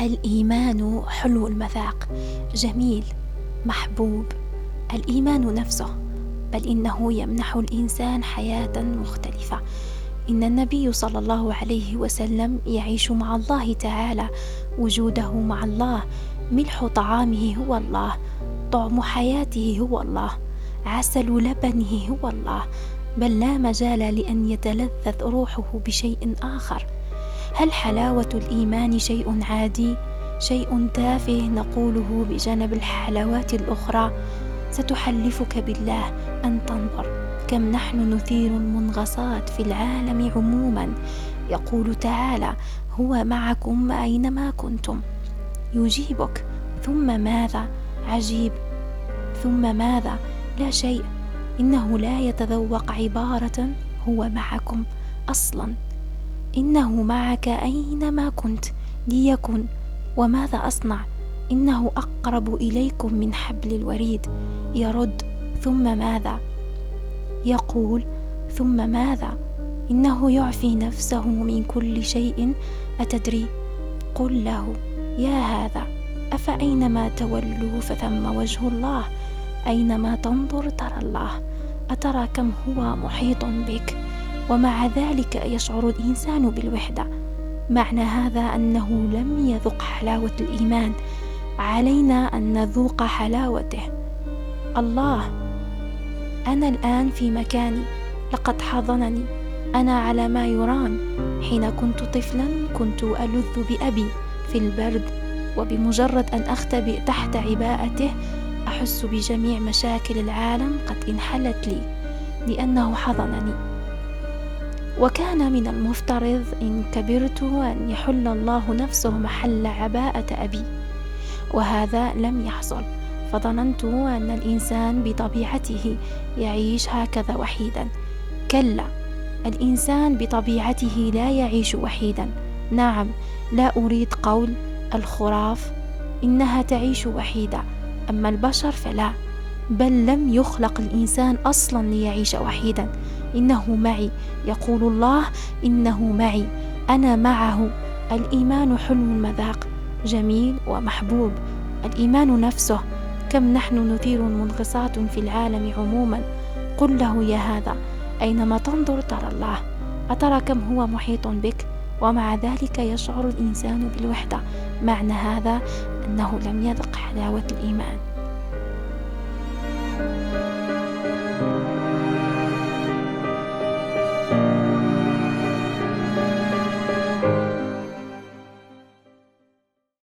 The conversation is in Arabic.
الإيمان حلو المذاق. جميل. محبوب. الإيمان نفسه. بل إنه يمنح الإنسان حياة مختلفة. إن النبي صلى الله عليه وسلم يعيش مع الله تعالى. وجوده مع الله. ملح طعامه هو الله. طعم حياته هو الله. عسل لبنه هو الله. بل لا مجال لأن يتلذذ روحه بشيء آخر. هل حلاوة الإيمان شيء عادي؟ شيء تافه نقوله بجانب الحلاوات الأخرى. ستحلفك بالله أن تنظر. كم نحن نثير المنغصات في العالم عموما. يقول تعالى هو معكم أينما كنتم. يجيبك. ثم ماذا؟ عجيب. ثم ماذا؟ لا شيء. إنه لا يتذوق عبارة. هو معكم أصلا. إنه معك أينما كنت ليكن. وماذا أصنع؟ إنه أقرب إليكم من حبل الوريد. يرد ثم ماذا؟ يقول ثم ماذا؟ إنه يعفي نفسه من كل شيء. أتدري؟ قل له يا هذا أفأينما تولوا فثم وجه الله؟ أينما تنظر ترى الله؟ أترى كم هو محيط بك؟ ومع ذلك يشعر الإنسان بالوحدة. معنى هذا أنه لم يذق حلاوة الإيمان. علينا أن نذوق حلاوته. الله أنا الآن في مكاني. لقد حضنني. أنا على ما يرام. حين كنت طفلا كنت ألذ بأبي في البرد. وبمجرد أن أختبئ تحت عباءته أحس بجميع مشاكل العالم قد انحلت لي. لأنه حضنني. وكان من المفترض إن كبرت ان يحل الله نفسه محل عباءة أبي وهذا لم يحصل. فظننت أن الإنسان بطبيعته يعيش هكذا وحيدا. كلا الإنسان بطبيعته لا يعيش وحيدا. نعم لا أريد قول الخراف إنها تعيش وحيدة أما البشر فلا. بل لم يخلق الإنسان أصلا ليعيش وحيدا. إنه معي. يقول الله إنه معي. أنا معه. الإيمان حلو المذاق. جميل ومحبوب. الإيمان نفسه. كم نحن نثير منغصات في العالم عموما. قل له يا هذا. أينما تنظر ترى الله. أترى كم هو محيط بك. ومع ذلك يشعر الإنسان بالوحدة. معنى هذا أنه لم يذق حلاوة الإيمان.